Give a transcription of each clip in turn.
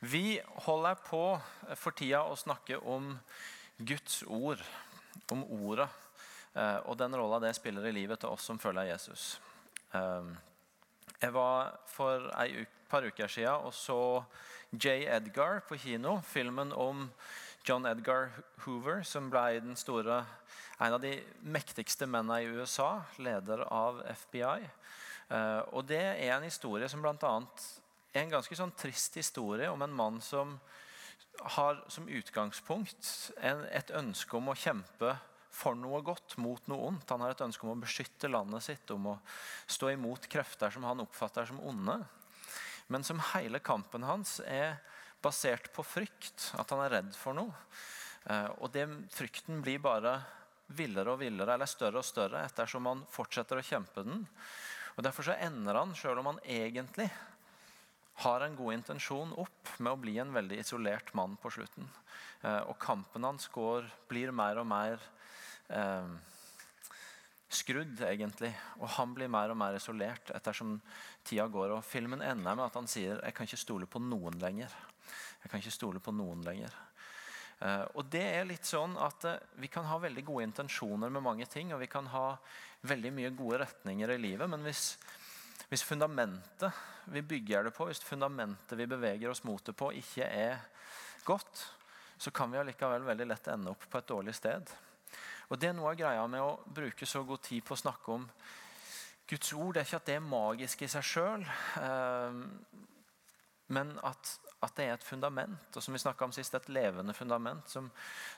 Vi holder på for tida å snakke om Guds ord, om ordet, eh, og den rolla det spiller i livet til oss som følger Jesus. Eh, jeg var for et par uker siden og så J. Edgar på kino. Filmen om John Edgar Hoover, som ble den store, en av de mektigste mennene i USA, leder av FBI. Eh, og Det er en historie som blant annet en ganske sånn trist historie om en mann som har som utgangspunkt en, et ønske om å kjempe for noe godt mot noe ondt. Han har et ønske om å beskytte landet sitt, om å stå imot krefter som han oppfatter som onde. Men som hele kampen hans er basert på frykt, at han er redd for noe. Eh, og den frykten blir bare villere og villere, eller større og større ettersom han fortsetter å kjempe den. Og Derfor så ender han, sjøl om han egentlig har en god intensjon opp med å bli en veldig isolert mann på slutten. Eh, og kampen hans går, blir mer og mer eh, skrudd, egentlig. Og han blir mer og mer isolert ettersom tida går. Og filmen ender med at han sier 'Jeg kan ikke stole på noen lenger'. Jeg kan ikke stole på noen lenger. Uh, og det er litt sånn at uh, Vi kan ha veldig gode intensjoner med mange ting, og vi kan ha veldig mye gode retninger i livet, men hvis hvis fundamentet vi bygger det på, hvis fundamentet vi beveger oss mot det på, ikke er godt, så kan vi allikevel veldig lett ende opp på et dårlig sted. Og Det er noe av greia med å bruke så god tid på å snakke om Guds ord. Det er ikke at det er magisk i seg sjøl, eh, men at at det er et fundament, og som vi om sist, et levende fundament, som,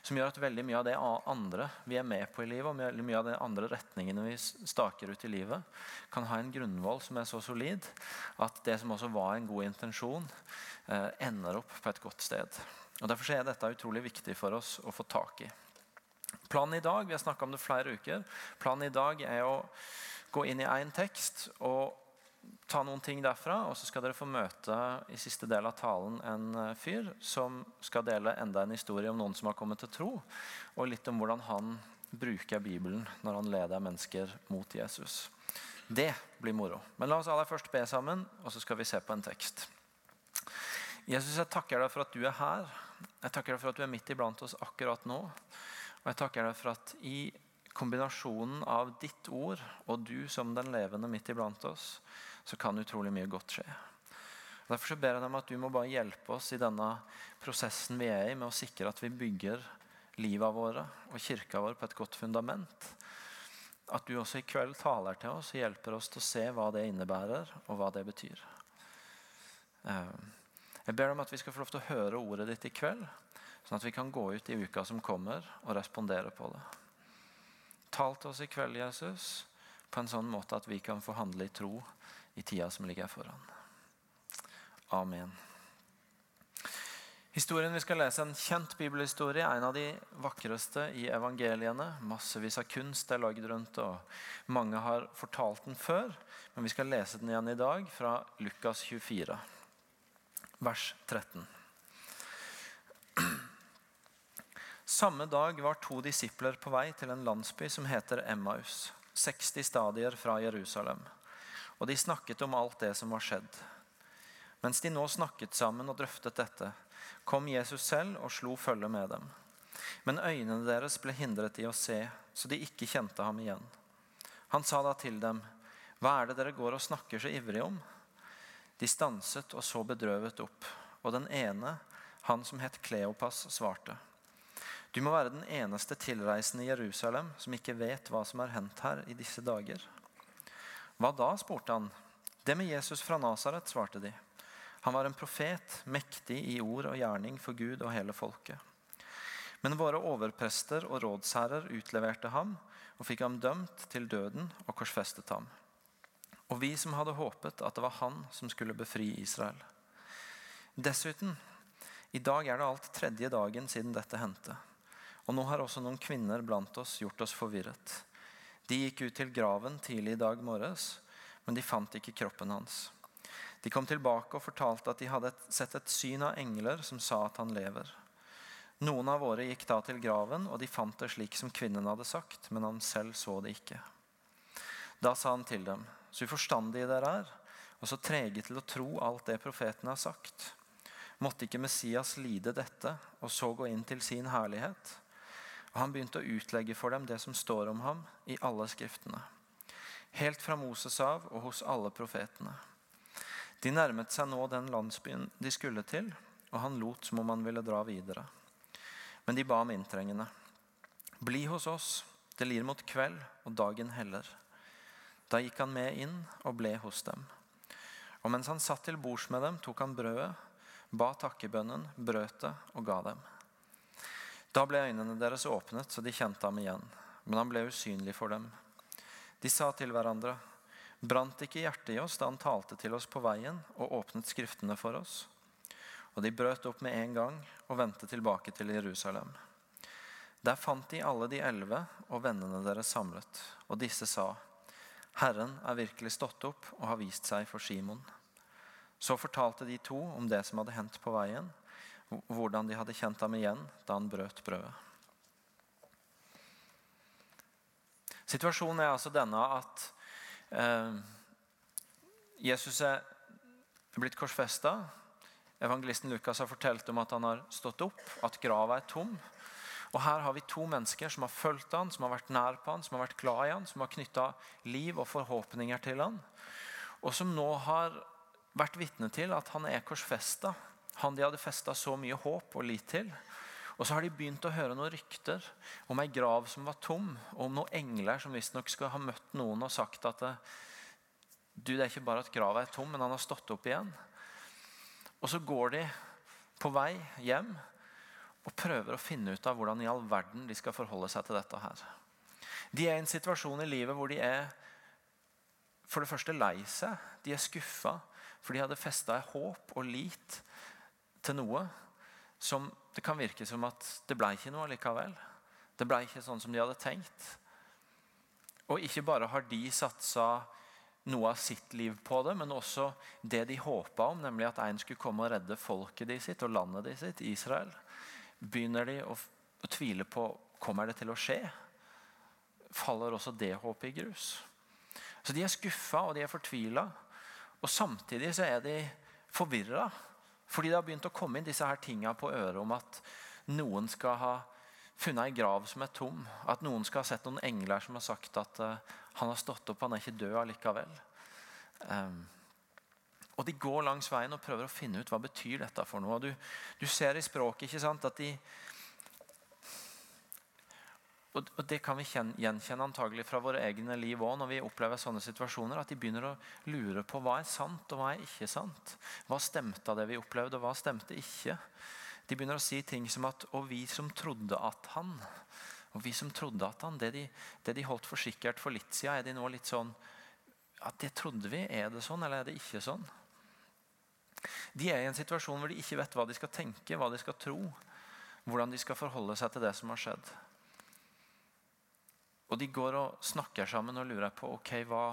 som, gjør at veldig mye av det andre vi er med på i livet, og veldig mye av de andre retningene vi staker ut i livet, kan ha en grunnvoll som er så solid at det som også var en god intensjon, eh, ender opp på et godt sted. Og Derfor er dette utrolig viktig for oss å få tak i. Planen i dag vi har om det flere uker, planen i dag er å gå inn i én tekst og ta noen ting derfra, og så skal dere få møte i siste del av talen en eh, fyr som skal dele enda en historie om noen som har kommet til tro, og litt om hvordan han bruker Bibelen når han leder mennesker mot Jesus. Det blir moro. Men la oss aller først be sammen, og så skal vi se på en tekst. Jesus, jeg takker deg for at du er her. Jeg takker deg for at du er midt iblant oss akkurat nå. Og jeg takker deg for at i kombinasjonen av ditt ord og du som den levende midt iblant oss, så kan utrolig mye godt skje. Derfor så ber jeg dem at du må bare hjelpe oss i denne prosessen vi er i, med å sikre at vi bygger livet våre og kirka vår på et godt fundament. At du også i kveld taler til oss og hjelper oss til å se hva det innebærer, og hva det betyr. Eh, jeg ber om at vi skal få lov til å høre ordet ditt i kveld, sånn at vi kan gå ut i uka som kommer, og respondere på det. Tal til oss i kveld, Jesus, på en sånn måte at vi kan få handle i tro i tida som ligger foran. Amen. Historien vi skal lese En kjent bibelhistorie, en av de vakreste i evangeliene. Massevis av kunst er lagd rundt, og mange har fortalt den før. Men vi skal lese den igjen i dag, fra Lukas 24, vers 13. Samme dag var to disipler på vei til en landsby som heter Emmaus, 60 stadier fra Jerusalem og de snakket om alt det som var skjedd. Mens de nå snakket sammen og drøftet dette, kom Jesus selv og slo følge med dem. Men øynene deres ble hindret i å se, så de ikke kjente ham igjen. Han sa da til dem, 'Hva er det dere går og snakker så ivrig om?' De stanset og så bedrøvet opp, og den ene, han som het Kleopas, svarte, 'Du må være den eneste tilreisende i Jerusalem som ikke vet hva som er hendt her i disse dager.' Hva da? spurte han. Det med Jesus fra Nasaret, svarte de. Han var en profet, mektig i ord og gjerning for Gud og hele folket. Men våre overprester og rådsherrer utleverte ham og fikk ham dømt til døden og korsfestet ham. Og vi som hadde håpet at det var han som skulle befri Israel. Dessuten, i dag er det alt tredje dagen siden dette hendte. Og nå har også noen kvinner blant oss gjort oss forvirret. De gikk ut til graven tidlig i dag morges, men de fant ikke kroppen hans. De kom tilbake og fortalte at de hadde sett et syn av engler som sa at han lever. Noen av våre gikk da til graven, og de fant det slik som kvinnen hadde sagt, men han selv så det ikke. Da sa han til dem, så uforstandige dere er, og så trege til å tro alt det profeten har sagt. Måtte ikke Messias lide dette og så gå inn til sin herlighet? Og han begynte å utlegge for dem det som står om ham i alle skriftene. Helt fra Moses av og hos alle profetene. De nærmet seg nå den landsbyen de skulle til, og han lot som om han ville dra videre. Men de ba om inntrengende. Bli hos oss, det lir mot kveld, og dagen heller. Da gikk han med inn og ble hos dem. Og mens han satt til bords med dem, tok han brødet, ba takkebønnen, brøt det og ga dem. Da ble øynene deres åpnet, så de kjente ham igjen. Men han ble usynlig for dem. De sa til hverandre, brant ikke hjertet i oss da han talte til oss på veien og åpnet Skriftene for oss? Og de brøt opp med en gang og vendte tilbake til Jerusalem. Der fant de alle de elleve og vennene deres samlet, og disse sa:" Herren er virkelig stått opp og har vist seg for Simon. Så fortalte de to om det som hadde hendt på veien, hvordan de hadde kjent ham igjen da han brøt brødet. Situasjonen er altså denne at eh, Jesus er blitt korsfesta. Evangelisten Lukas har fortalt om at han har stått opp, at grava er tom. Og Her har vi to mennesker som har fulgt han, som har vært nær på han, som har vært glad i han, som har knytta liv og forhåpninger til han, og som nå har vært vitne til at han er korsfesta. Han de hadde festa så mye håp og lit til. Og så har de begynt å høre noen rykter om ei grav som var tom, og om noen engler som visstnok skal ha møtt noen og sagt at du, det er ikke bare at grava er tom, men han har stått opp igjen. Og så går de på vei hjem og prøver å finne ut av hvordan i all verden de skal forholde seg til dette her. De er i en situasjon i livet hvor de er for det første lei seg. De er skuffa, for de hadde festa håp og lit til noe som det kan virke som at det ble ikke noe likevel. Det ble ikke sånn som de hadde tenkt. Og ikke bare har de satsa noe av sitt liv på det, men også det de håpa om, nemlig at en skulle komme og redde folket de sitt og landet de sitt, Israel. Begynner de å, å tvile på kommer det til å skje. Faller også det håpet i grus. Så de er skuffa og de er fortvila. Og samtidig så er de forvirra. Fordi det har begynt å komme inn disse her tinga på øret om at noen skal ha funnet ei grav som er tom. At noen skal ha sett noen engler som har sagt at uh, han har stått opp, han er ikke død allikevel. Um, og De går langs veien og prøver å finne ut hva betyr dette for noe. Du, du ser i språket ikke sant, at de, og, Det kan vi gjenkjenne antagelig fra våre egne liv òg når vi opplever sånne situasjoner. At de begynner å lure på hva er sant og hva er ikke sant. Hva stemte av det vi opplevde, og hva stemte ikke. De begynner å si ting som at 'og vi som trodde at han'. Og vi som trodde at han, Det de, det de holdt for sikkert for litt siden, er de nå litt sånn at det trodde vi. Er det sånn, eller er det ikke sånn? De er i en situasjon hvor de ikke vet hva de skal tenke, hva de skal tro. Hvordan de skal forholde seg til det som har skjedd. Og de går og snakker sammen og lurer på ok, hva,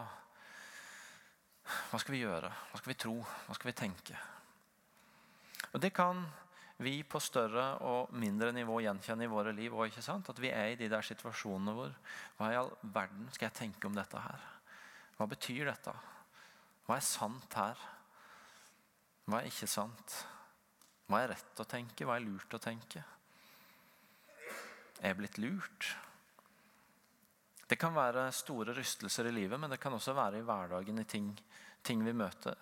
hva skal vi gjøre? Hva skal vi tro? Hva skal vi tenke? Og Det kan vi på større og mindre nivå gjenkjenne i våre liv. Sant? At vi er i de der situasjonene hvor Hva i all verden skal jeg tenke om dette her? Hva betyr dette? Hva er sant her? Hva er ikke sant? Hva er rett å tenke? Hva er lurt å tenke? Er jeg blitt lurt? Det kan være store rystelser i livet, men det kan også være i hverdagen, i ting, ting vi møter.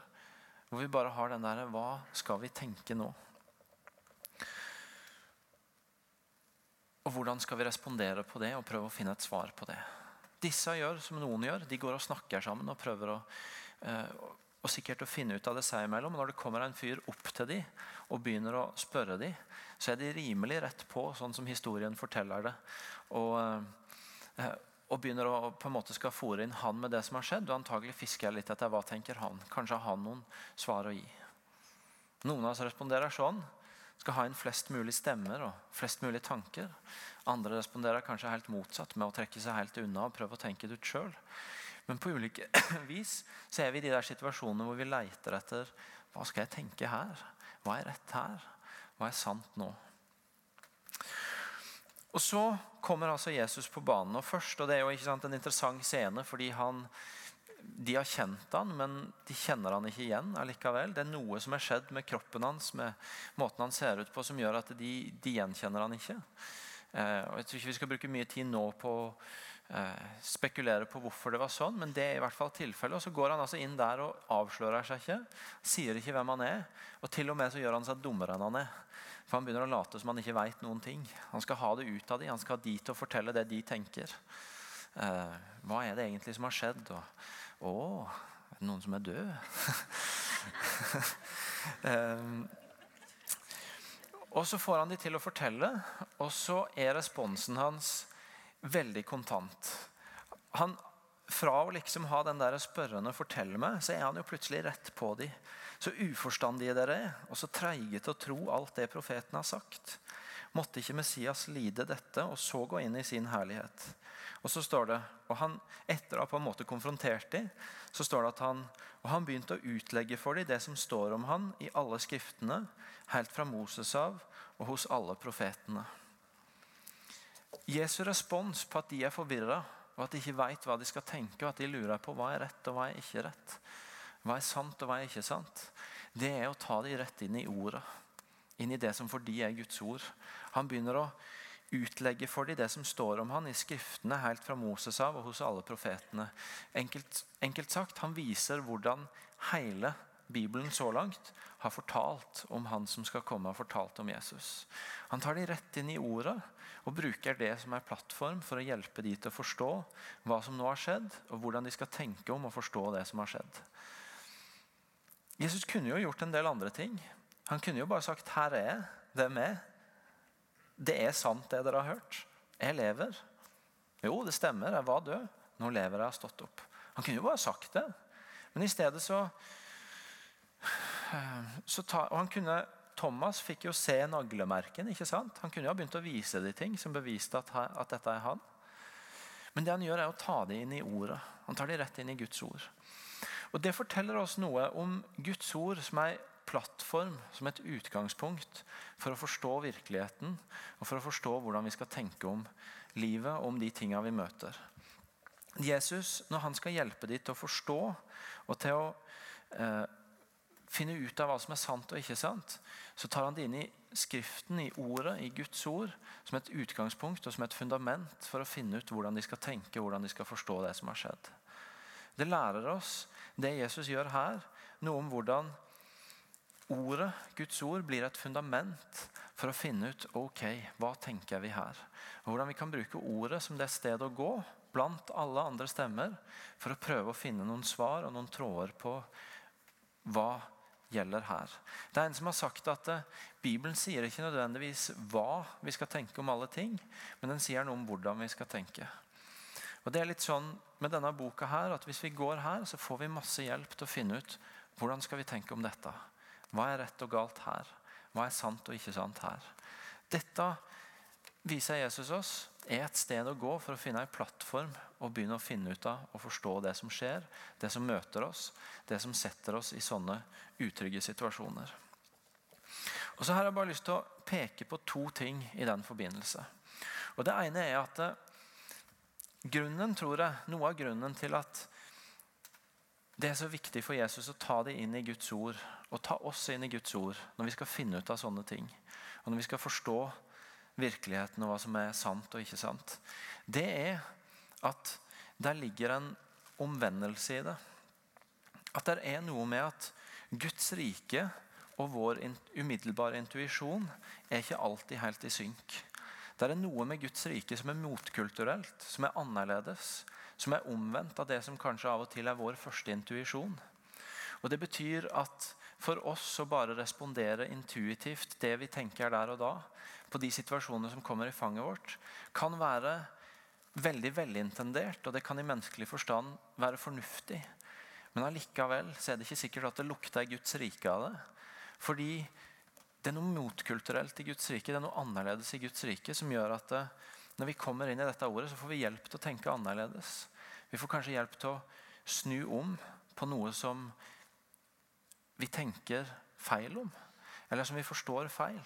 Hvor vi bare har den derre Hva skal vi tenke nå? Og hvordan skal vi respondere på det og prøve å finne et svar på det? Disse gjør som noen gjør. De går og snakker sammen og prøver å, eh, og sikkert å finne ut av det seg imellom. Når det kommer en fyr opp til dem og begynner å spørre dem, så er de rimelig rett på, sånn som historien forteller det. Og, eh, og begynner å på en måte skal fòre inn han med det som har skjedd. Og antagelig fisker jeg litt etter hva tenker han. Kanskje har han noen svar å gi. Noen av oss responderer sånn. Skal ha inn flest mulig stemmer og flest mulig tanker. Andre responderer kanskje helt motsatt, med å trekke seg helt unna og prøve å tenke det ut sjøl. Men på ulike vis så er vi de der situasjonene hvor vi leiter etter hva skal jeg tenke her? Hva er rett her? Hva er sant nå? Og Så kommer altså Jesus på banen. og først, og Det er jo ikke sant, en interessant scene, fordi han de har kjent han, men de kjenner han ikke igjen allikevel. Det er noe som er skjedd med kroppen hans, med måten han ser ut på, som gjør at de, de gjenkjenner han ikke. Eh, og jeg tror ikke vi skal bruke mye tid nå på å eh, spekulere på hvorfor det var sånn, men det er i hvert fall tilfellet. Og så går han altså inn der og avslører seg ikke, sier ikke hvem han er. Og til og med så gjør han seg dummere enn han er. For han begynner å late som han ikke veit noen ting. Han skal ha det ut av dem, han skal ha de til å fortelle det de tenker. Eh, hva er det egentlig som har skjedd? Og, å, er det noen som er død? um, og så får han de til å fortelle, og så er responsen hans veldig kontant. Han, fra å liksom ha den der spørrende 'fortell meg', så er han jo plutselig rett på de. Så uforstandige dere er, og så treige til å tro alt det profeten har sagt. Måtte ikke Messias lide dette, og så gå inn i sin herlighet? Og så står det, og han, Etter å ha på en måte konfrontert dem, så står det at han, og han begynte å utlegge for dem det som står om han i alle skriftene, helt fra Moses av og hos alle profetene. Jesu respons på at de er forvirra, og at de ikke veit hva de skal tenke, og at de lurer på hva er rett og hva er ikke rett, hva er sant og hva er ikke sant, det er å ta de rett inn i ordet. Inn i det som for de er Guds ord. Han begynner å utlegge for dem det som står om han i skriftene helt fra Moses av og hos alle profetene. Enkelt, enkelt sagt, han viser hvordan hele Bibelen så langt har fortalt om han som skal komme, og fortalt om Jesus. Han tar de rett inn i ordet og bruker det som er plattform for å hjelpe de til å forstå hva som nå har skjedd, og hvordan de skal tenke om å forstå det som har skjedd. Jesus kunne jo gjort en del andre ting. Han kunne jo bare sagt 'Her er jeg. Hvem er. Det er sant, det dere har hørt. Jeg lever.' Jo, det stemmer. Jeg var død. Nå lever jeg og har stått opp. Han kunne jo bare sagt det. Men i stedet så ta, og han kunne, Thomas fikk jo se naglemerken. ikke sant? Han kunne jo ha begynt å vise de ting som beviste at, at dette er han. Men det han gjør, er å ta det inn i ordet. Han tar det rett inn i Guds ord. Og Det forteller oss noe om Guds ord som ei plattform, som et utgangspunkt for å forstå virkeligheten og for å forstå hvordan vi skal tenke om livet og om de tinga vi møter. Jesus, når han skal hjelpe de til å forstå og til å eh, finne ut av hva som er sant og ikke sant, så tar han det inn i Skriften, i ordet, i Guds ord, som et utgangspunkt og som et fundament for å finne ut hvordan de skal tenke hvordan de skal forstå det som har skjedd. Det lærer oss, det Jesus gjør her, noe om hvordan ordet, Guds ord, blir et fundament for å finne ut ok, hva tenker vi her. Og hvordan vi kan bruke ordet som det stedet å gå blant alle andre stemmer for å prøve å finne noen svar og noen tråder på hva gjelder her. Det er en som har sagt at eh, Bibelen sier ikke nødvendigvis hva vi skal tenke om alle ting, men den sier noe om hvordan vi skal tenke. Og det er litt sånn med denne boka her, at Hvis vi går her, så får vi masse hjelp til å finne ut hvordan skal vi tenke om dette. Hva er rett og galt her? Hva er sant og ikke sant her? Dette viser Jesus oss er et sted å gå for å finne en plattform og begynne å finne ut av og forstå det som skjer, det som møter oss, det som setter oss i sånne utrygge situasjoner. Og så har jeg bare lyst til å peke på to ting i den forbindelse. Og Det ene er at eh, grunnen, tror jeg, noe av grunnen til at det er så viktig for Jesus å ta det inn i Guds ord, og ta oss inn i Guds ord når vi skal finne ut av sånne ting, og når vi skal forstå virkeligheten og hva som er sant og ikke sant, det er at der ligger en omvendelse i det. At det er noe med at Guds rike og vår umiddelbare intuisjon er ikke alltid helt i synk. Det er noe med Guds rike som er motkulturelt, som er annerledes. Som er omvendt av det som kanskje av og til er vår første intuisjon. Og Det betyr at for oss å bare respondere intuitivt det vi tenker der og da, på de situasjonene som kommer i fanget vårt, kan være veldig velintendert, og det kan i menneskelig forstand være fornuftig. Men allikevel så er det ikke sikkert at det lukter Guds rike av det. Fordi det er noe motkulturelt i Guds rike, det er noe annerledes i Guds rike som gjør at det, når vi kommer inn i dette ordet, så får vi hjelp til å tenke annerledes. Vi får kanskje hjelp til å snu om på noe som vi tenker feil om, eller som vi forstår feil.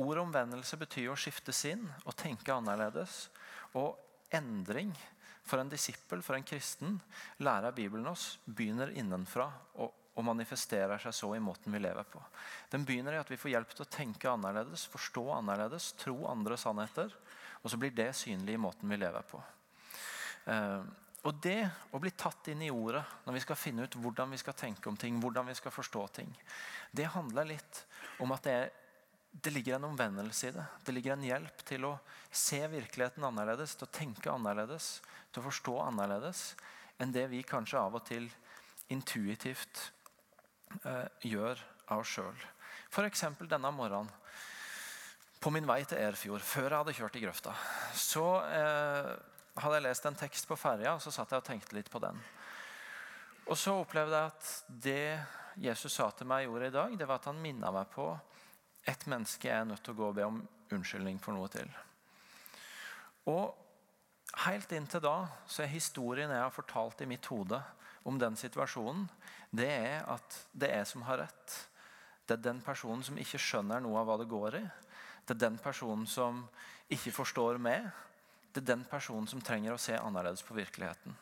Ordet omvendelse betyr å skifte sinn og tenke annerledes. Og endring For en disippel, for en kristen, lærer Bibelen oss begynner innenfra og, og manifesterer seg så i måten vi lever på. Den begynner i at vi får hjelp til å tenke annerledes, forstå annerledes, tro andre sannheter. Og så blir det synlig i måten vi lever på. Eh, og det å bli tatt inn i ordet når vi skal finne ut hvordan vi skal tenke om ting, hvordan vi skal forstå ting, det handler litt om at det, er, det ligger en omvendelse i det. Det ligger en hjelp til å se virkeligheten annerledes, til å tenke annerledes, til å forstå annerledes enn det vi kanskje av og til intuitivt eh, gjør av oss sjøl. F.eks. denne morgenen på min vei til Erfjord, før jeg hadde kjørt i grøfta, så eh, hadde jeg lest en tekst på ferja, og så satt jeg og tenkte litt på den. Og så opplevde jeg at det Jesus sa til meg gjorde i dag, det var at han minna meg på et menneske jeg er nødt til å gå og be om unnskyldning for noe til. Og Helt inntil da så er historien jeg har fortalt i mitt hode om den situasjonen, det er at det er jeg som har rett. Det er den personen som ikke skjønner noe av hva det går i. Det er den personen som ikke forstår meg. Det er den personen som trenger å se annerledes på virkeligheten.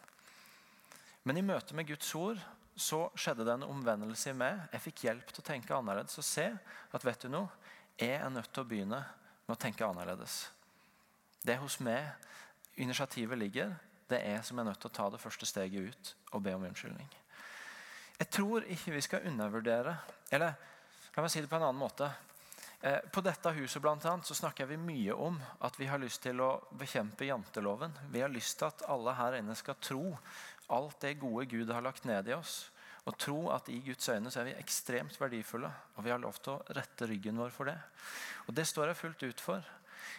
Men i møte med Guds ord så skjedde det en omvendelse i meg. Jeg fikk hjelp til å tenke annerledes og se at vet du noe, jeg er nødt til å begynne med å tenke annerledes. Det er hos meg initiativet ligger. Det er jeg som er nødt til å ta det første steget ut og be om unnskyldning. Jeg tror ikke vi skal undervurdere Eller la meg si det på en annen måte. Eh, på dette huset blant annet, så snakker vi mye om at vi har lyst til å bekjempe janteloven. Vi har lyst til at alle her inne skal tro alt det gode Gud har lagt ned i oss. Og tro at i Guds øyne så er vi ekstremt verdifulle. Og vi har lov til å rette ryggen vår for det. Og det står jeg fullt ut for.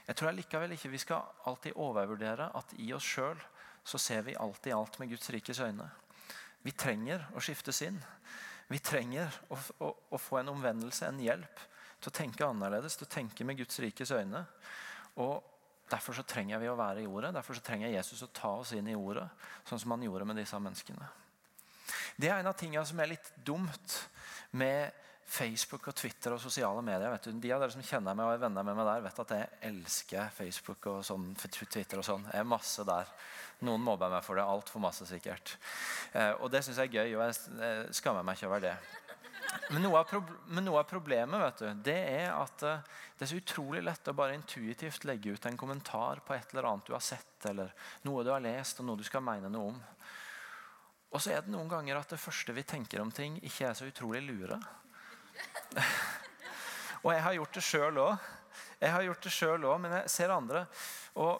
Jeg tror likevel ikke vi skal alltid overvurdere at i oss sjøl så ser vi alltid alt med Guds rikes øyne. Vi trenger å skiftes inn. Vi trenger å, å, å få en omvendelse, en hjelp til å tenke annerledes, til å tenke med Guds rikes øyne. Og Derfor så trenger vi å være i ordet. Derfor så trenger Jesus å ta oss inn i ordet, sånn som han gjorde med disse menneskene. Det er en av tingene som er litt dumt med Facebook og Twitter og sosiale medier. vet du. De av dere som kjenner meg og er venner med meg der, vet at jeg elsker Facebook og sånn, Twitter. og sånn. Jeg er masse der. Noen mobber meg for det. Altfor masse, sikkert. Eh, og det syns jeg er gøy, og jeg skammer meg ikke over det. Men noe, men noe av problemet vet du, det er at eh, det er så utrolig lett å bare intuitivt legge ut en kommentar på et eller annet du har sett, eller noe du har lest, og noe du skal mene noe om. Og så er det noen ganger at det første vi tenker om ting, ikke er så utrolig lure. og jeg har gjort det sjøl òg. Jeg har gjort det sjøl òg, men jeg ser andre. Og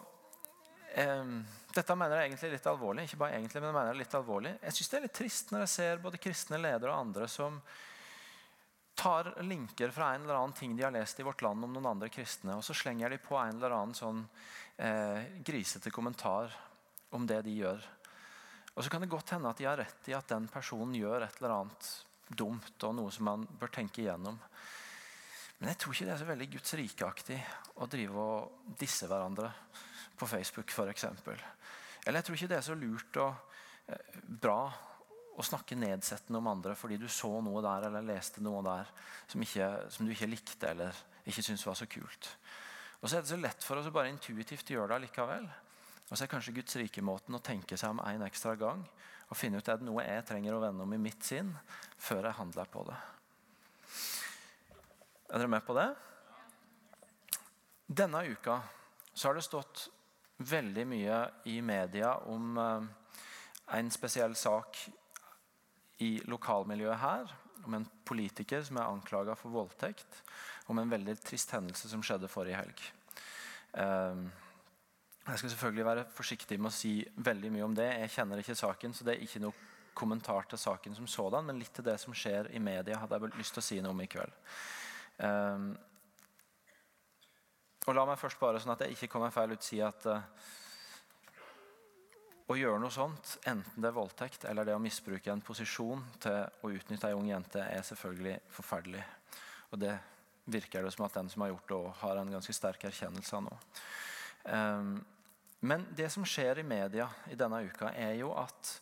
eh, dette mener jeg egentlig litt alvorlig. Ikke bare egentlig, men jeg mener det litt alvorlig. Jeg syns det er litt trist når jeg ser både kristne ledere og andre som tar linker fra en eller annen ting de har lest i Vårt Land om noen andre kristne, og så slenger de på en eller annen sånn eh, grisete kommentar om det de gjør. Og så kan det godt hende at de har rett i at den personen gjør et eller annet dumt og noe som man bør tenke igjennom. Men jeg tror ikke det er så veldig Guds rikeaktig å drive og disse hverandre på Facebook f.eks. Eller jeg tror ikke det er så lurt og eh, bra å snakke nedsettende om andre fordi du så noe der eller leste noe der som, ikke, som du ikke likte eller ikke syntes var så kult. Og så er det så lett for oss å bare intuitivt gjøre det likevel. Og så er kanskje Guds rike måten å tenke seg om en ekstra gang og finne ut er det noe jeg trenger å vende om i mitt sinn før jeg handler på det. Er dere med på det? Denne uka så har det stått veldig mye i media om eh, en spesiell sak i lokalmiljøet her om en politiker som er anklaga for voldtekt. Om en veldig trist hendelse som skjedde forrige helg. Ehm, jeg skal selvfølgelig være forsiktig med å si veldig mye om det. Jeg kjenner ikke saken, så det er ikke noe kommentar til saken som sådan, men litt til det som skjer i media, hadde jeg lyst til å si noe om i kveld. Um, og la meg først bare, sånn at jeg ikke kommer feil ut, si at uh, å gjøre noe sånt, enten det er voldtekt eller det å misbruke en posisjon til å utnytte ei ung jente, er selvfølgelig forferdelig. Og det virker det som at den som har gjort det, har en ganske sterk erkjennelse av nå. Um, men det som skjer i media i denne uka, er jo at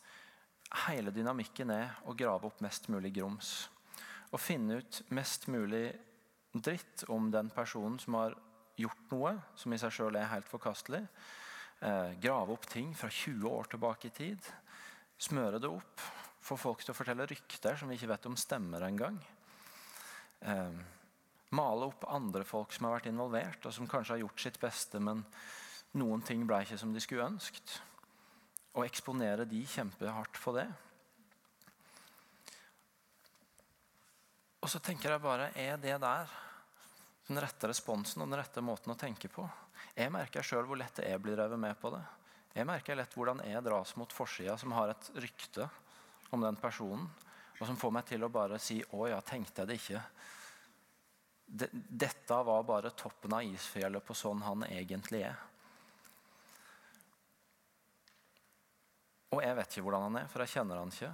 hele dynamikken er å grave opp mest mulig grums. Å finne ut mest mulig dritt om den personen som har gjort noe som i seg sjøl er helt forkastelig. Eh, grave opp ting fra 20 år tilbake i tid. Smøre det opp. Få folk til å fortelle rykter som vi ikke vet om stemmer engang. Eh, male opp andre folk som har vært involvert, og som kanskje har gjort sitt beste, men noen ting ble ikke som de skulle ønsket. Og eksponere de kjempehardt for det. Og så tenker jeg bare Er det der den rette responsen og den rette måten å tenke på? Jeg merker sjøl hvor lett jeg blir revet med på det. Jeg merker lett hvordan jeg dras mot forsida som har et rykte om den personen, og som får meg til å bare si 'Å ja, tenkte jeg det ikke'. Dette var bare toppen av isfjellet på sånn han egentlig er. Og jeg vet ikke hvordan han er, for jeg kjenner han ikke.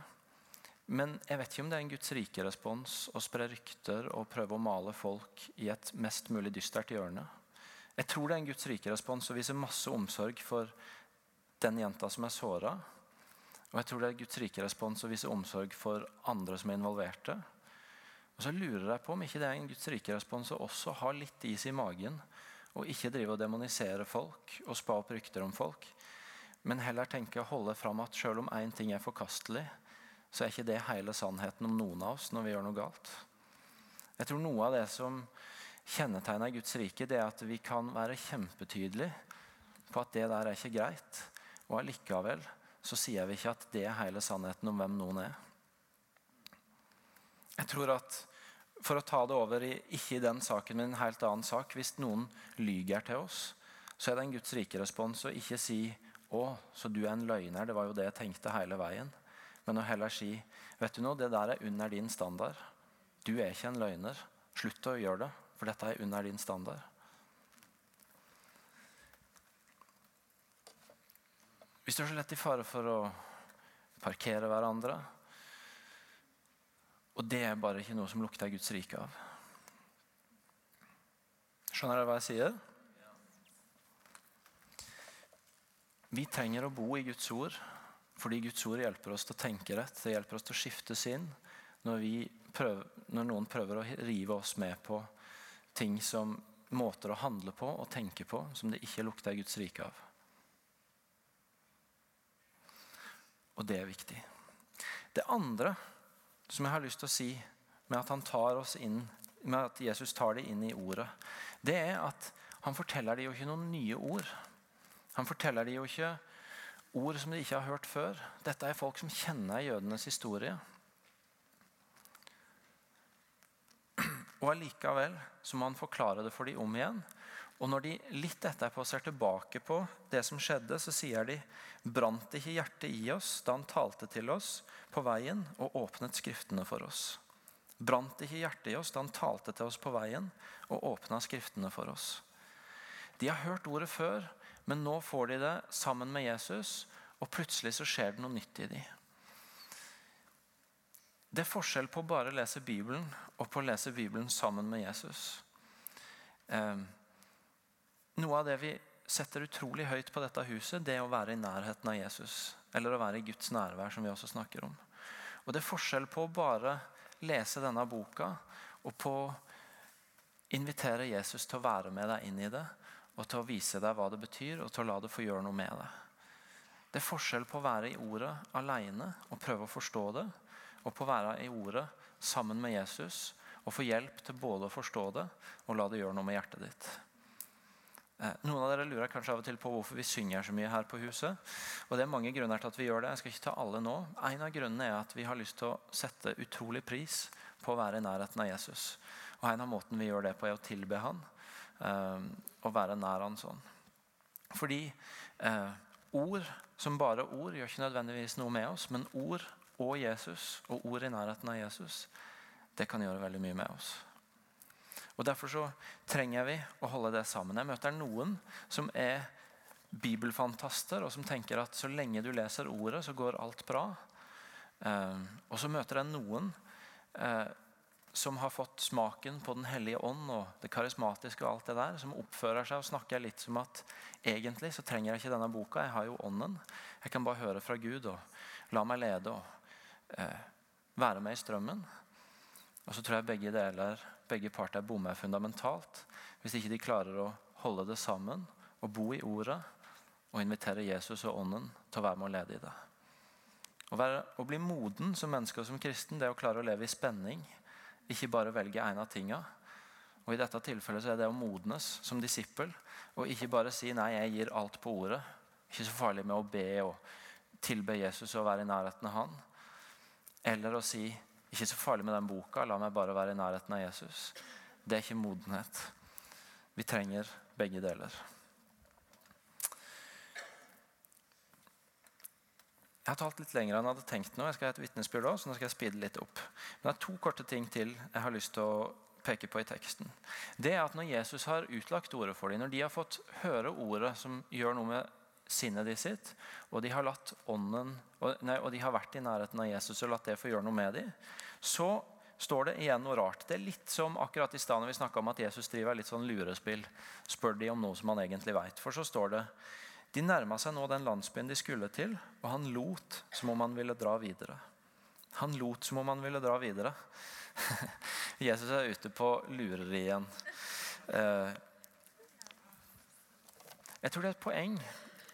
Men jeg vet ikke om det er en Guds rike respons å spre rykter og prøve å male folk i et mest mulig dystert hjørne. Jeg tror det er en Guds rike respons å vise masse omsorg for den jenta som er såra. Og jeg tror det er Guds rike respons å vise omsorg for andre som er involverte. Og så lurer jeg på om ikke det er en Guds rike respons å også ha litt is i magen og ikke drive og demonisere folk og spa opp rykter om folk, men heller tenke å holde fram at selv om én ting er forkastelig, så er ikke det hele sannheten om noen av oss når vi gjør noe galt. Jeg tror Noe av det som kjennetegner Guds rike, det er at vi kan være kjempetydelige på at det der er ikke greit. Og allikevel så sier vi ikke at det er hele sannheten om hvem noen er. Jeg tror at For å ta det over i ikke i den saken, men en helt annen sak Hvis noen lyger til oss, så er det en Guds rike respons å ikke si 'Å, så du er en løgner'. Det var jo det jeg tenkte hele veien. Men å heller si vet du noe, det der er under din standard. Du er ikke en løgner. Slutt å gjøre det, for dette er under din standard. Vi står så lett i fare for å parkere hverandre. Og det er bare ikke noe som lukter Guds rike av. Skjønner dere hva jeg sier? Vi trenger å bo i Guds ord fordi Guds ord hjelper oss til å tenke rett. Det hjelper oss til å skifte sinn når, når noen prøver å rive oss med på ting som måter å handle på og tenke på som det ikke lukter Guds rike av. Og det er viktig. Det andre som jeg har lyst til å si med at, inn, med at Jesus tar det inn i ordet, det er at han forteller dem jo ikke noen nye ord. Han forteller dem jo ikke ord som de ikke har hørt før. Dette er folk som kjenner jødenes historie. Og allikevel så må han forklare det for dem om igjen. Og når de litt etterpå ser tilbake på det som skjedde, så sier de brant ikke hjertet i oss da han talte til oss på veien og åpnet Skriftene for oss. Brant ikke hjertet i oss da han talte til oss på veien og åpna Skriftene for oss. De har hørt ordet før, men nå får de det sammen med Jesus, og plutselig så skjer det noe nytt i dem. Det er forskjell på å bare lese Bibelen og på å lese Bibelen sammen med Jesus. Eh, noe av det vi setter utrolig høyt på dette huset, det er å være i nærheten av Jesus. Eller å være i Guds nærvær, som vi også snakker om. Og Det er forskjell på å bare lese denne boka og på å invitere Jesus til å være med deg inn i det og til å vise deg hva det betyr, og til å la det få gjøre noe med det. Det er forskjell på å være i ordet alene og prøve å forstå det, og på å være i ordet sammen med Jesus og få hjelp til både å forstå det og la det gjøre noe med hjertet ditt. Eh, noen av dere lurer kanskje av og til på hvorfor vi synger så mye her på huset. Og Det er mange grunner til at vi gjør det. Jeg skal ikke ta alle nå. En av grunnene er at vi har lyst til å sette utrolig pris på å være i nærheten av Jesus. Og En av måten vi gjør det på, er å tilbe han eh, og være nær han sånn. Fordi eh, ord som bare ord gjør ikke nødvendigvis noe med oss, men ord og Jesus og ord i nærheten av Jesus, det kan gjøre veldig mye med oss. Og Derfor så trenger vi å holde det sammen. Jeg møter noen som er bibelfantaster, og som tenker at så lenge du leser ordet, så går alt bra. Eh, og så møter jeg noen eh, som har fått smaken på Den hellige ånd og det karismatiske, og alt det der, som oppfører seg og snakker litt som at egentlig så trenger jeg ikke denne boka, jeg har jo ånden. Jeg kan bare høre fra Gud og la meg lede og være med i strømmen. Og så tror jeg begge deler, begge parter bommer fundamentalt hvis ikke de klarer å holde det sammen og bo i ordet og invitere Jesus og Ånden til å være med og lede i det. Å, være, å bli moden som menneske og som kristen det er å klare å leve i spenning. Ikke bare velge en av tinga. Og I dette tilfellet så er det å modnes som disippel. Og ikke bare si 'nei, jeg gir alt på ordet'. Ikke så farlig med å be og tilbe Jesus og være i nærheten av han. Eller å si 'ikke så farlig med den boka, la meg bare være i nærheten av Jesus'. Det er ikke modenhet. Vi trenger begge deler. Jeg har talt litt lenger enn jeg hadde tenkt nå. Jeg skal ha et vitnesbyrd også, så nå skal jeg speede litt opp. Det er to korte ting til jeg har lyst til å peke på i teksten. Det er at Når Jesus har utlagt ordet for dem, når de har fått høre ordet som gjør noe med sinnet de sitt, og de ånden, nei, og de har vært i nærheten av Jesus og latt det få gjøre noe med dem, så står det igjen noe rart. Det er litt som akkurat i stedet vi snakka om at Jesus driver litt sånn lurespill. Spør de om noe som han egentlig vet. For så står det de nærma seg nå den landsbyen de skulle til, og han lot som om han ville dra videre. Han lot som om han ville dra videre. Jesus er ute på lureri igjen. Eh, jeg tror det er et poeng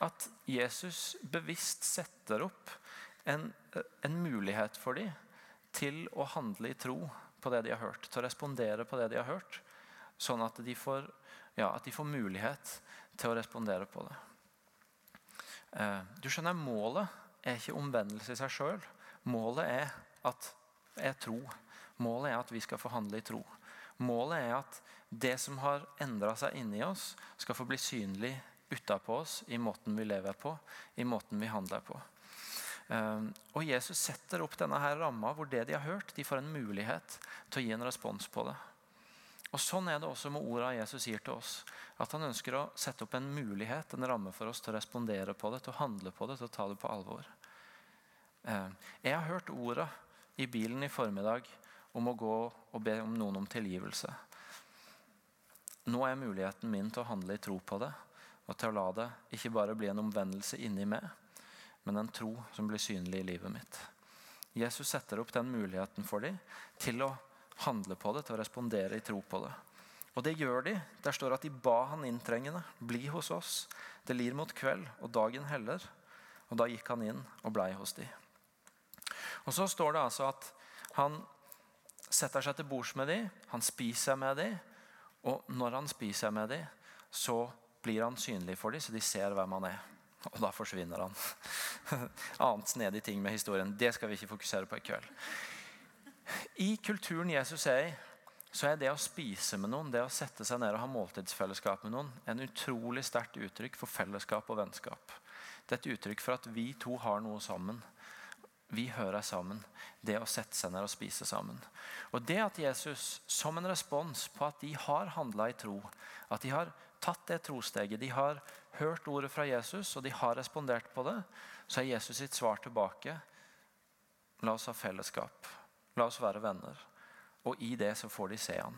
at Jesus bevisst setter opp en, en mulighet for dem til å handle i tro på det de har hørt. Til å respondere på det de har hørt. Sånn at de får, ja, at de får mulighet til å respondere på det. Eh, du skjønner, Målet er ikke omvendelse i seg sjøl. Målet er at er tro. Målet er at vi skal få handle i tro. Målet er at det som har endra seg inni oss, skal få bli synlig utapå oss i måten vi lever på, i måten vi handler på. Eh, og Jesus setter opp denne her ramma hvor det de har hørt, de får en mulighet til å gi en respons på det. Og Sånn er det også med ordene Jesus gir til oss. At Han ønsker å sette opp en mulighet, en ramme for oss til å respondere på det, til å handle på det, til å ta det på alvor. Eh, jeg har hørt ordene i bilen i formiddag om å gå og be om noen om tilgivelse. Nå er muligheten min til å handle i tro på det, og til å la det ikke bare bli en omvendelse inni meg, men en tro som blir synlig i livet mitt. Jesus setter opp den muligheten for dem til å handle på det, til å respondere i tro på det. Og det gjør de. Der står at de ba han inntrengende. Bli hos oss. Det lir mot kveld, og dagen heller. Og da gikk han inn og blei hos de. Og så står det altså at han setter seg til bords med de, han spiser med de, og når han spiser med de, så blir han synlig for dem, så de ser hvem han er. Og da forsvinner han. Annet snedig ting med historien. Det skal vi ikke fokusere på i kveld. I kulturen Jesus er i, så er det å spise med noen, det å sette seg ned og ha måltidsfellesskap med noen, en utrolig sterkt uttrykk for fellesskap og vennskap. Det er et uttrykk for at vi to har noe sammen. Vi hører sammen. Det å sette seg ned og spise sammen. Og det at Jesus, som en respons på at de har handla i tro, at de har tatt det trosteget, de har hørt ordet fra Jesus, og de har respondert på det, så er Jesus sitt svar tilbake La oss ha fellesskap. La oss være venner. Og i det så får de se han.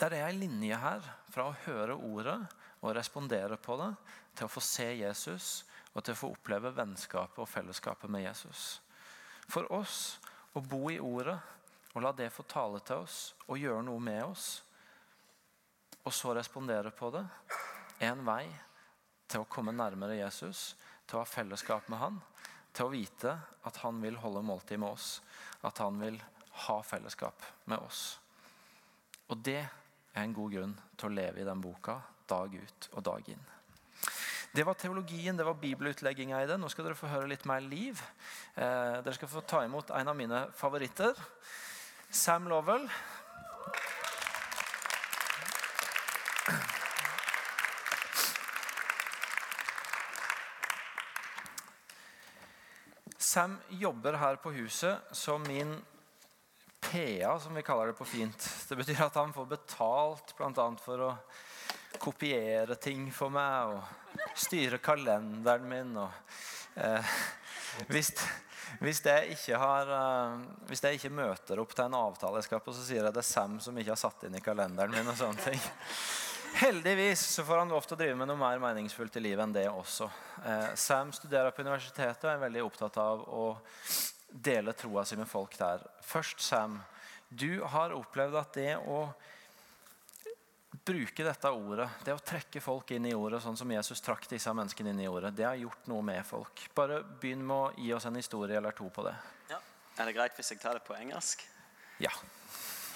Der er ei linje her fra å høre ordet og respondere på det, til å få se Jesus og til å få oppleve vennskapet og fellesskapet med Jesus. For oss å bo i ordet og la det få tale til oss og gjøre noe med oss, og så respondere på det, en vei til å komme nærmere Jesus, til å ha fellesskap med han, til å vite at han vil holde måltid med oss. At han vil ha fellesskap med oss. Og det er en god grunn til å leve i den boka dag ut og dag inn. Det var teologien, det var bibelutlegginga i det. Nå skal dere få høre litt mer liv. Eh, dere skal få ta imot en av mine favoritter. Sam Lovell. Sam jobber her på huset som min PA, som vi kaller det på fint. Det betyr at han får betalt bl.a. for å kopiere ting for meg og styre kalenderen min. Og, eh, hvis, hvis, jeg har, eh, hvis jeg ikke møter opp til en avtale jeg skal på, så sier jeg det er Sam som ikke har satt inn i kalenderen min. og sånne ting. Heldigvis så får han lov til å drive med noe mer meningsfullt i livet enn det også. Eh, Sam studerer på universitetet og er veldig opptatt av å dele troa si med folk der. Først, Sam. Du har opplevd at det å bruke dette ordet, det å trekke folk inn i ordet, sånn som Jesus trakk disse menneskene inn i ordet, det har gjort noe med folk. Bare begynn med å gi oss en historie eller to på det. Ja. Er det greit hvis jeg tar det på engelsk? Ja.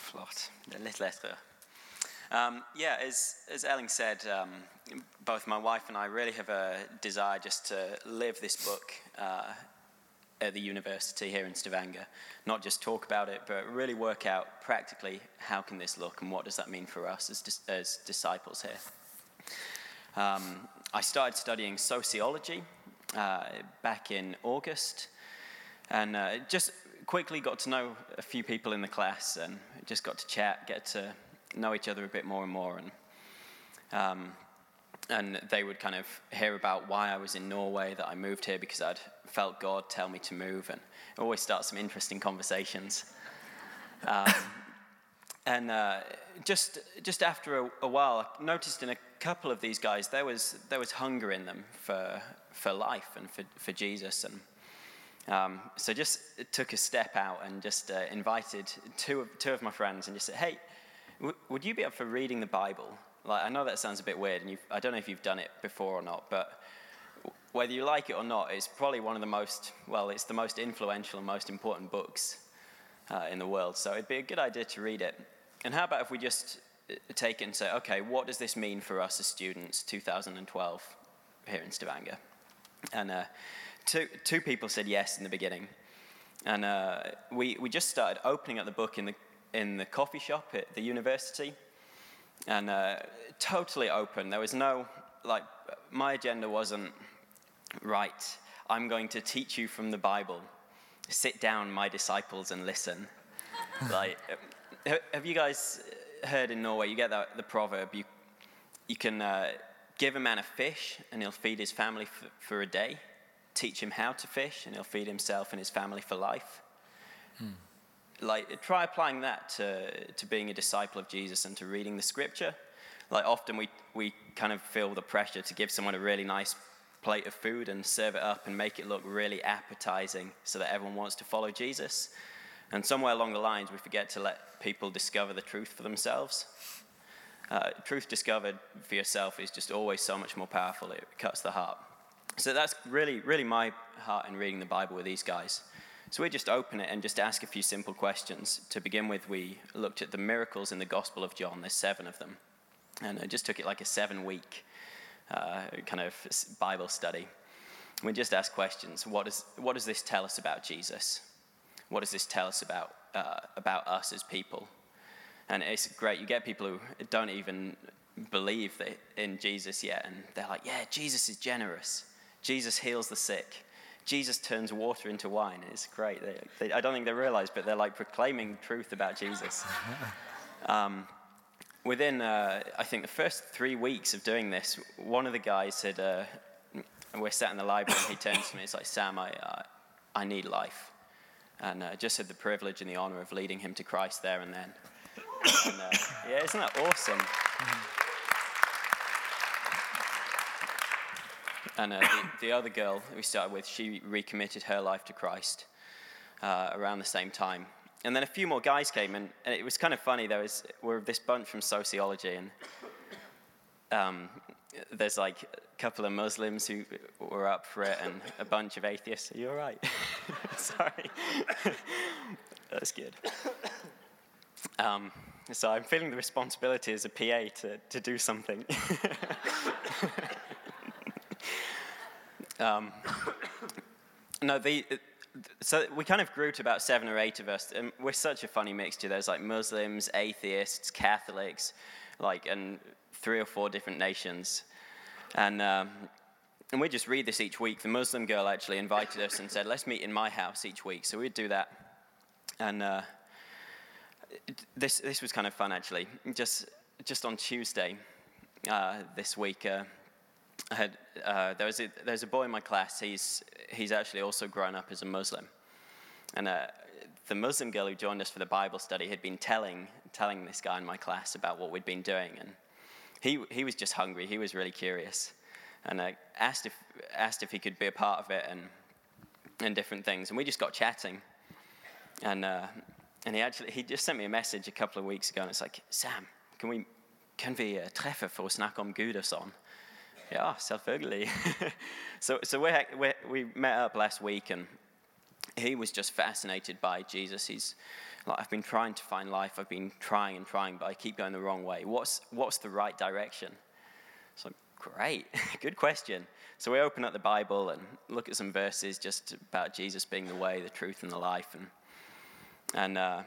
Flott. Det er litt lettere. Um, yeah, as, as Elling said, um, both my wife and I really have a desire just to live this book uh, at the university here in Stavanger. Not just talk about it, but really work out practically how can this look and what does that mean for us as, dis- as disciples here. Um, I started studying sociology uh, back in August and uh, just quickly got to know a few people in the class and just got to chat, get to know each other a bit more and more. And, um, and they would kind of hear about why I was in Norway, that I moved here because I'd felt God tell me to move, and it always starts some interesting conversations. Um, and uh, just just after a, a, while, I noticed in a couple of these guys there was there was hunger in them for for life and for, for Jesus, and um, so just took a step out and just uh, invited two of two of my friends and just said, "Hey, would you be up for reading the Bible?" Like I know that sounds a bit weird, and I don't know if you've done it before or not, but whether you like it or not, it's probably one of the most well, it's the most influential and most important books uh, in the world. So it'd be a good idea to read it. And how about if we just uh, take it and say, okay, what does this mean for us as students, 2012, here in Stavanger? And uh, two, two people said yes in the beginning. And uh, we, we just started opening up the book in the, in the coffee shop at the university. And uh, totally open. There was no, like, my agenda wasn't, right, I'm going to teach you from the Bible. Sit down, my disciples, and listen. like, have you guys heard in Norway, you get that, the proverb, you, you can uh, give a man a fish and he'll feed his family for, for, a day, teach him how to fish and he'll feed himself and his family for life. Hmm. Like, try applying that to, to being a disciple of Jesus and to reading the scripture. Like, often we, we kind of feel the pressure to give someone a really nice plate of food and serve it up and make it look really appetizing so that everyone wants to follow Jesus. And somewhere along the lines, we forget to let people discover the truth for themselves. Uh, truth discovered for yourself is just always so much more powerful. It cuts the heart. So that's really, really my heart in reading the Bible with these guys. So we just open it and just ask a few simple questions. To begin with, we looked at the miracles in the Gospel of John. There's seven of them. And I just took it like a seven week uh, kind of Bible study. We just ask questions. What, is, what does this tell us about Jesus? What does this tell us about, uh, about us as people? And it's great. You get people who don't even believe in Jesus yet, and they're like, yeah, Jesus is generous. Jesus heals the sick. Jesus turns water into wine. It's great. They, they, I don't think they realize, but they're like proclaiming truth about Jesus. Um, within, uh, I think, the first three weeks of doing this, one of the guys said, uh, we're sat in the library, and he turns to me, it's like, Sam, I, uh, I need life. And uh, just had the privilege and the honor of leading him to Christ there and then. and, uh, yeah, isn't that awesome? And uh, the, the, other girl we started with, she recommitted her life to Christ uh, around the same time. And then a few more guys came, and, and it was kind of funny. There was we're this bunch from sociology, and um, there's like a couple of Muslims who were up for it, and a bunch of atheists. Are you all right? Sorry, that's good. Um, so I'm feeling the responsibility as a PA to, to do something. um, no, the, so we kind of grew to about seven or eight of us, and we're such a funny mixture. There's like Muslims, atheists, Catholics, like, and three or four different nations. And, um, and we just read this each week. The Muslim girl actually invited us and said, let's meet in my house each week. So we'd do that. And uh, this, this was kind of fun, actually. Just, just on Tuesday uh, this week, uh, I had, uh, there was a, there's a boy in my class. He's, he's actually also grown up as a Muslim. And uh, the Muslim girl who joined us for the Bible study had been telling, telling this guy in my class about what we'd been doing. And he, he was just hungry. He was really curious. And I asked if, asked if he could be a part of it and, and different things. And we just got chatting. And, uh, and he actually he just sent me a message a couple of weeks ago. And it's like, Sam, can we, kan vi eh, treffe for å snakke om Gud og sånn? Ja, selvfølgelig. so so we, we, met up last week and he was just fascinated by Jesus. He's like, I've been trying to find life. I've been trying and trying, but I keep going the wrong way. What's, what's the right direction? So, great, good question. So we open up the Bible and look at some verses just about Jesus being the way, the truth, and the life. And, and, uh,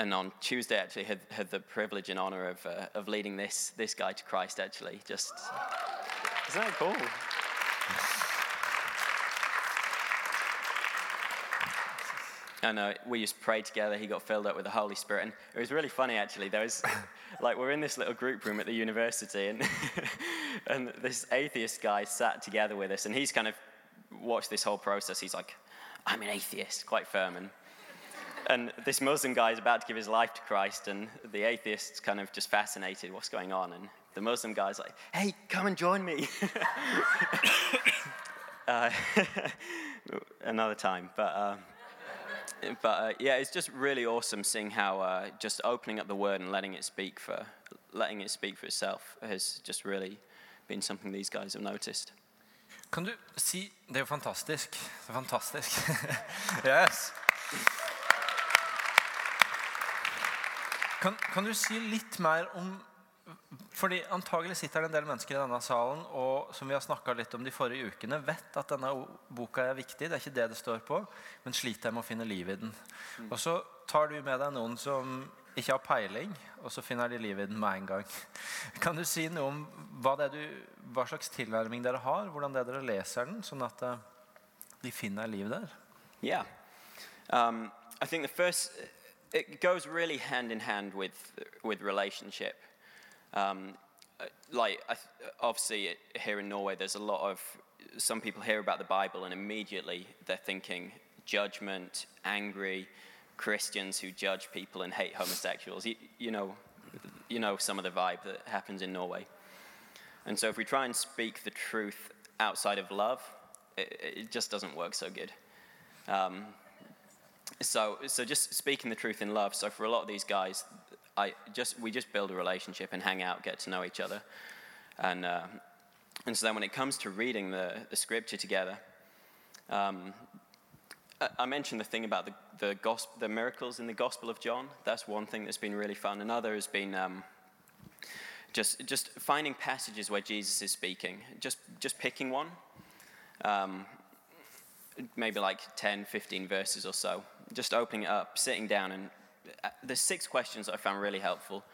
and on Tuesday, actually, had, had the privilege and honor of, uh, of leading this, this guy to Christ, actually. Just, isn't that cool? And uh, we just prayed together. He got filled up with the Holy Spirit. And it was really funny, actually. There was, like, we're in this little group room at the university, and, and this atheist guy sat together with us. And he's kind of watched this whole process. He's like, I'm an atheist, quite firm. And, and this Muslim guy is about to give his life to Christ, and the atheist's kind of just fascinated what's going on. And the Muslim guy's like, hey, come and join me. uh, another time. But. Um, but uh, yeah, it's just really awesome seeing how uh, just opening up the word and letting it speak for letting it speak for itself has just really been something these guys have noticed. Du si Det er jo fantastisk. Det er fantastisk. yes. Kan, kan du si litt mer om fordi Antagelig sitter det en del mennesker i denne salen og som vi har litt om de forrige ukene, vet at denne boka er viktig. Det er ikke det det står på, men sliter med å finne liv i den. Og så tar du med deg noen som ikke har peiling, og så finner de liv i den med en gang. Kan du si noe om hva, du, hva slags tilnærming dere har, hvordan det er dere leser den, sånn at eh, de finner liv der? Yeah. Um, I think the first, it goes really hand in hand with, with relationship. Um, like, obviously, here in Norway, there's a lot of some people hear about the Bible and immediately they're thinking judgment, angry Christians who judge people and hate homosexuals. You, you, know, you know some of the vibe that happens in Norway. And so if we try and speak the truth outside of love, it, it just doesn't work so good. Um, so, so just speaking the truth in love. So for a lot of these guys, I just we just build a relationship and hang out, get to know each other, and uh, and so then when it comes to reading the, the scripture together, um, I, mentioned the thing about the the, gospel, the miracles in the Gospel of John. That's one thing that's been really fun. Another has been um, just just finding passages where Jesus is speaking. Just just picking one. Um, maybe like 10, 15 verses or so. Just opening it up, sitting down and uh, the six questions I found really helpful.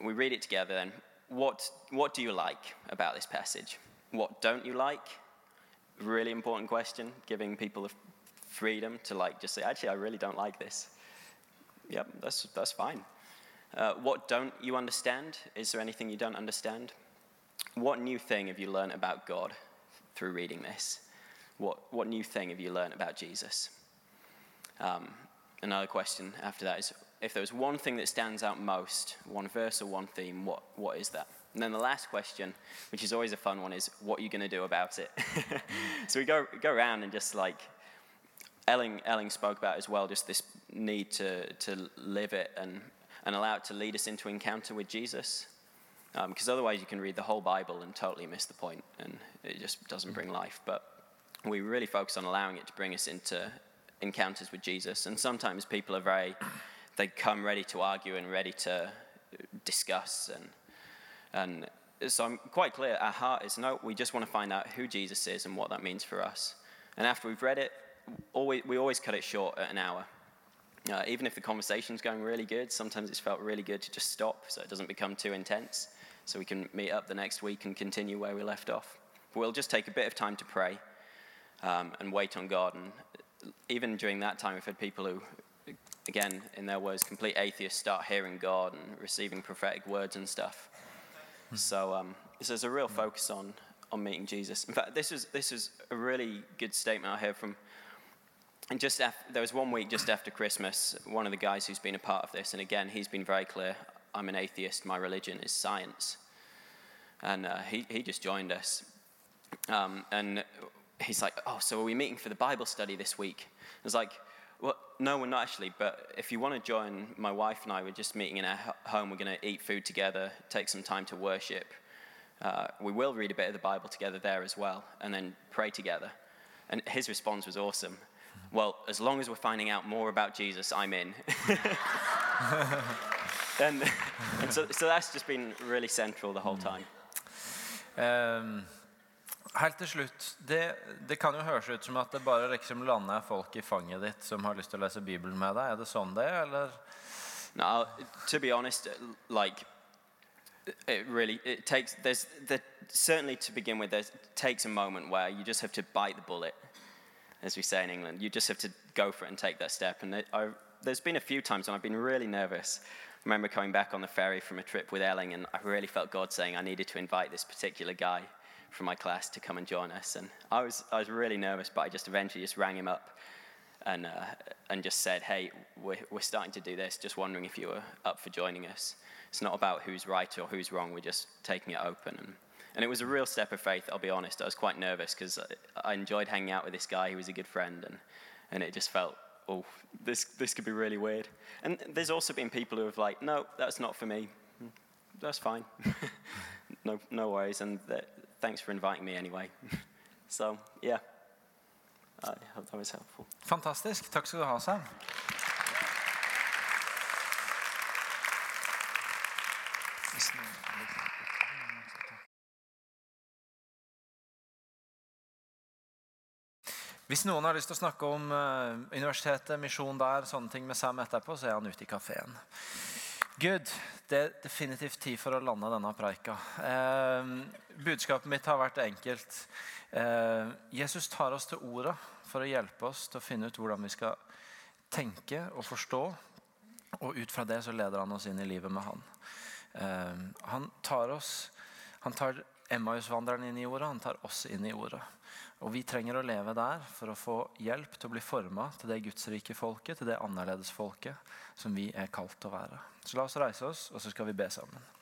We read it together then. What, what do you like about this passage? What don't you like? Really important question, giving people the freedom to like just say, actually, I really don't like this. Yep, that's, that's fine. Uh, what don't you understand? Is there anything you don't understand? What new thing have you learned about God through reading this? What, what new thing have you learned about Jesus? Um, another question after that is if there's one thing that stands out most, one verse or one theme, what, what is that? And then the last question, which is always a fun one, is what are you going to do about it? so we go, go around and just like, Elling, Elling spoke about as well, just this need to, to live it and, and allow it to lead us into encounter with Jesus. Because um, otherwise, you can read the whole Bible and totally miss the point, and it just doesn't bring life. But we really focus on allowing it to bring us into encounters with Jesus. And sometimes people are very, they come ready to argue and ready to discuss. And, and so I'm quite clear, our heart is no, we just want to find out who Jesus is and what that means for us. And after we've read it, always, we always cut it short at an hour. Uh, even if the conversation's going really good, sometimes it's felt really good to just stop so it doesn't become too intense. So we can meet up the next week and continue where we left off. But we'll just take a bit of time to pray um, and wait on God and even during that time, we've had people who, again, in their words, complete atheists start hearing God and receiving prophetic words and stuff. So, um, so there's a real focus on, on meeting Jesus. In fact, this is, this is a really good statement I heard from. And just after, there was one week just after Christmas, one of the guys who's been a part of this, and again, he's been very clear I'm an atheist, my religion is science. And uh, he, he just joined us. Um, and he's like, Oh, so are we meeting for the Bible study this week? I was like, Well, no, we're not actually. But if you want to join, my wife and I were just meeting in our home. We're going to eat food together, take some time to worship. Uh, we will read a bit of the Bible together there as well, and then pray together. And his response was awesome. Well, as long as we're finding out more about Jesus, I'm in. and and so, so that's just been really central the whole time. Ehm, helt til slutt. Det, det kan jo høres ut som at det bare liksom lander folk i fanget ditt som har lyst til å lese Bibelen med deg. Er det sånn det er, eller? Now, to be honest, like it really it takes there's the, certainly to begin with there's, takes a moment where you just have to bite the bullet, as we say in England. You just have to go for it and take that step. And I, there's been a few times when I've been really nervous. I remember coming back on the ferry from a trip with Elling, and I really felt God saying I needed to invite this particular guy from my class to come and join us. And I was I was really nervous, but I just eventually just rang him up and, uh, and just said, hey, we're, we're starting to do this, just wondering if you were up for joining us. It's not about who's right or who's wrong, we're just taking it open. And, and it was a real step of faith, I'll be honest. I was quite nervous because I, enjoyed hanging out with this guy, he was a good friend, and, and it just felt, oh, this, this could be really weird. And there's also been people who have like, no, that's not for me. That's fine. no, no worries, and thanks for inviting me anyway. so, yeah, I hope that was helpful. Fantastisk. Takk skal du ha, Sam. Hvis noen har lyst til å snakke om eh, universitetet, misjon der, sånne ting med Sam etterpå, så er han ute i kafeen. Gud, det er definitivt tid for å lande denne preika. Eh, budskapet mitt har vært enkelt. Eh, Jesus tar oss til orda for å hjelpe oss til å finne ut hvordan vi skal tenke og forstå. Og ut fra det så leder han oss inn i livet med han. Eh, han tar oss Han tar Emmausvandreren inn i ordet, han tar oss inn i ordet. Og vi trenger å leve der for å få hjelp til å bli forma til det gudsrike folket, til det annerledesfolket som vi er kalt til å være. Så la oss reise oss, og så skal vi be sammen.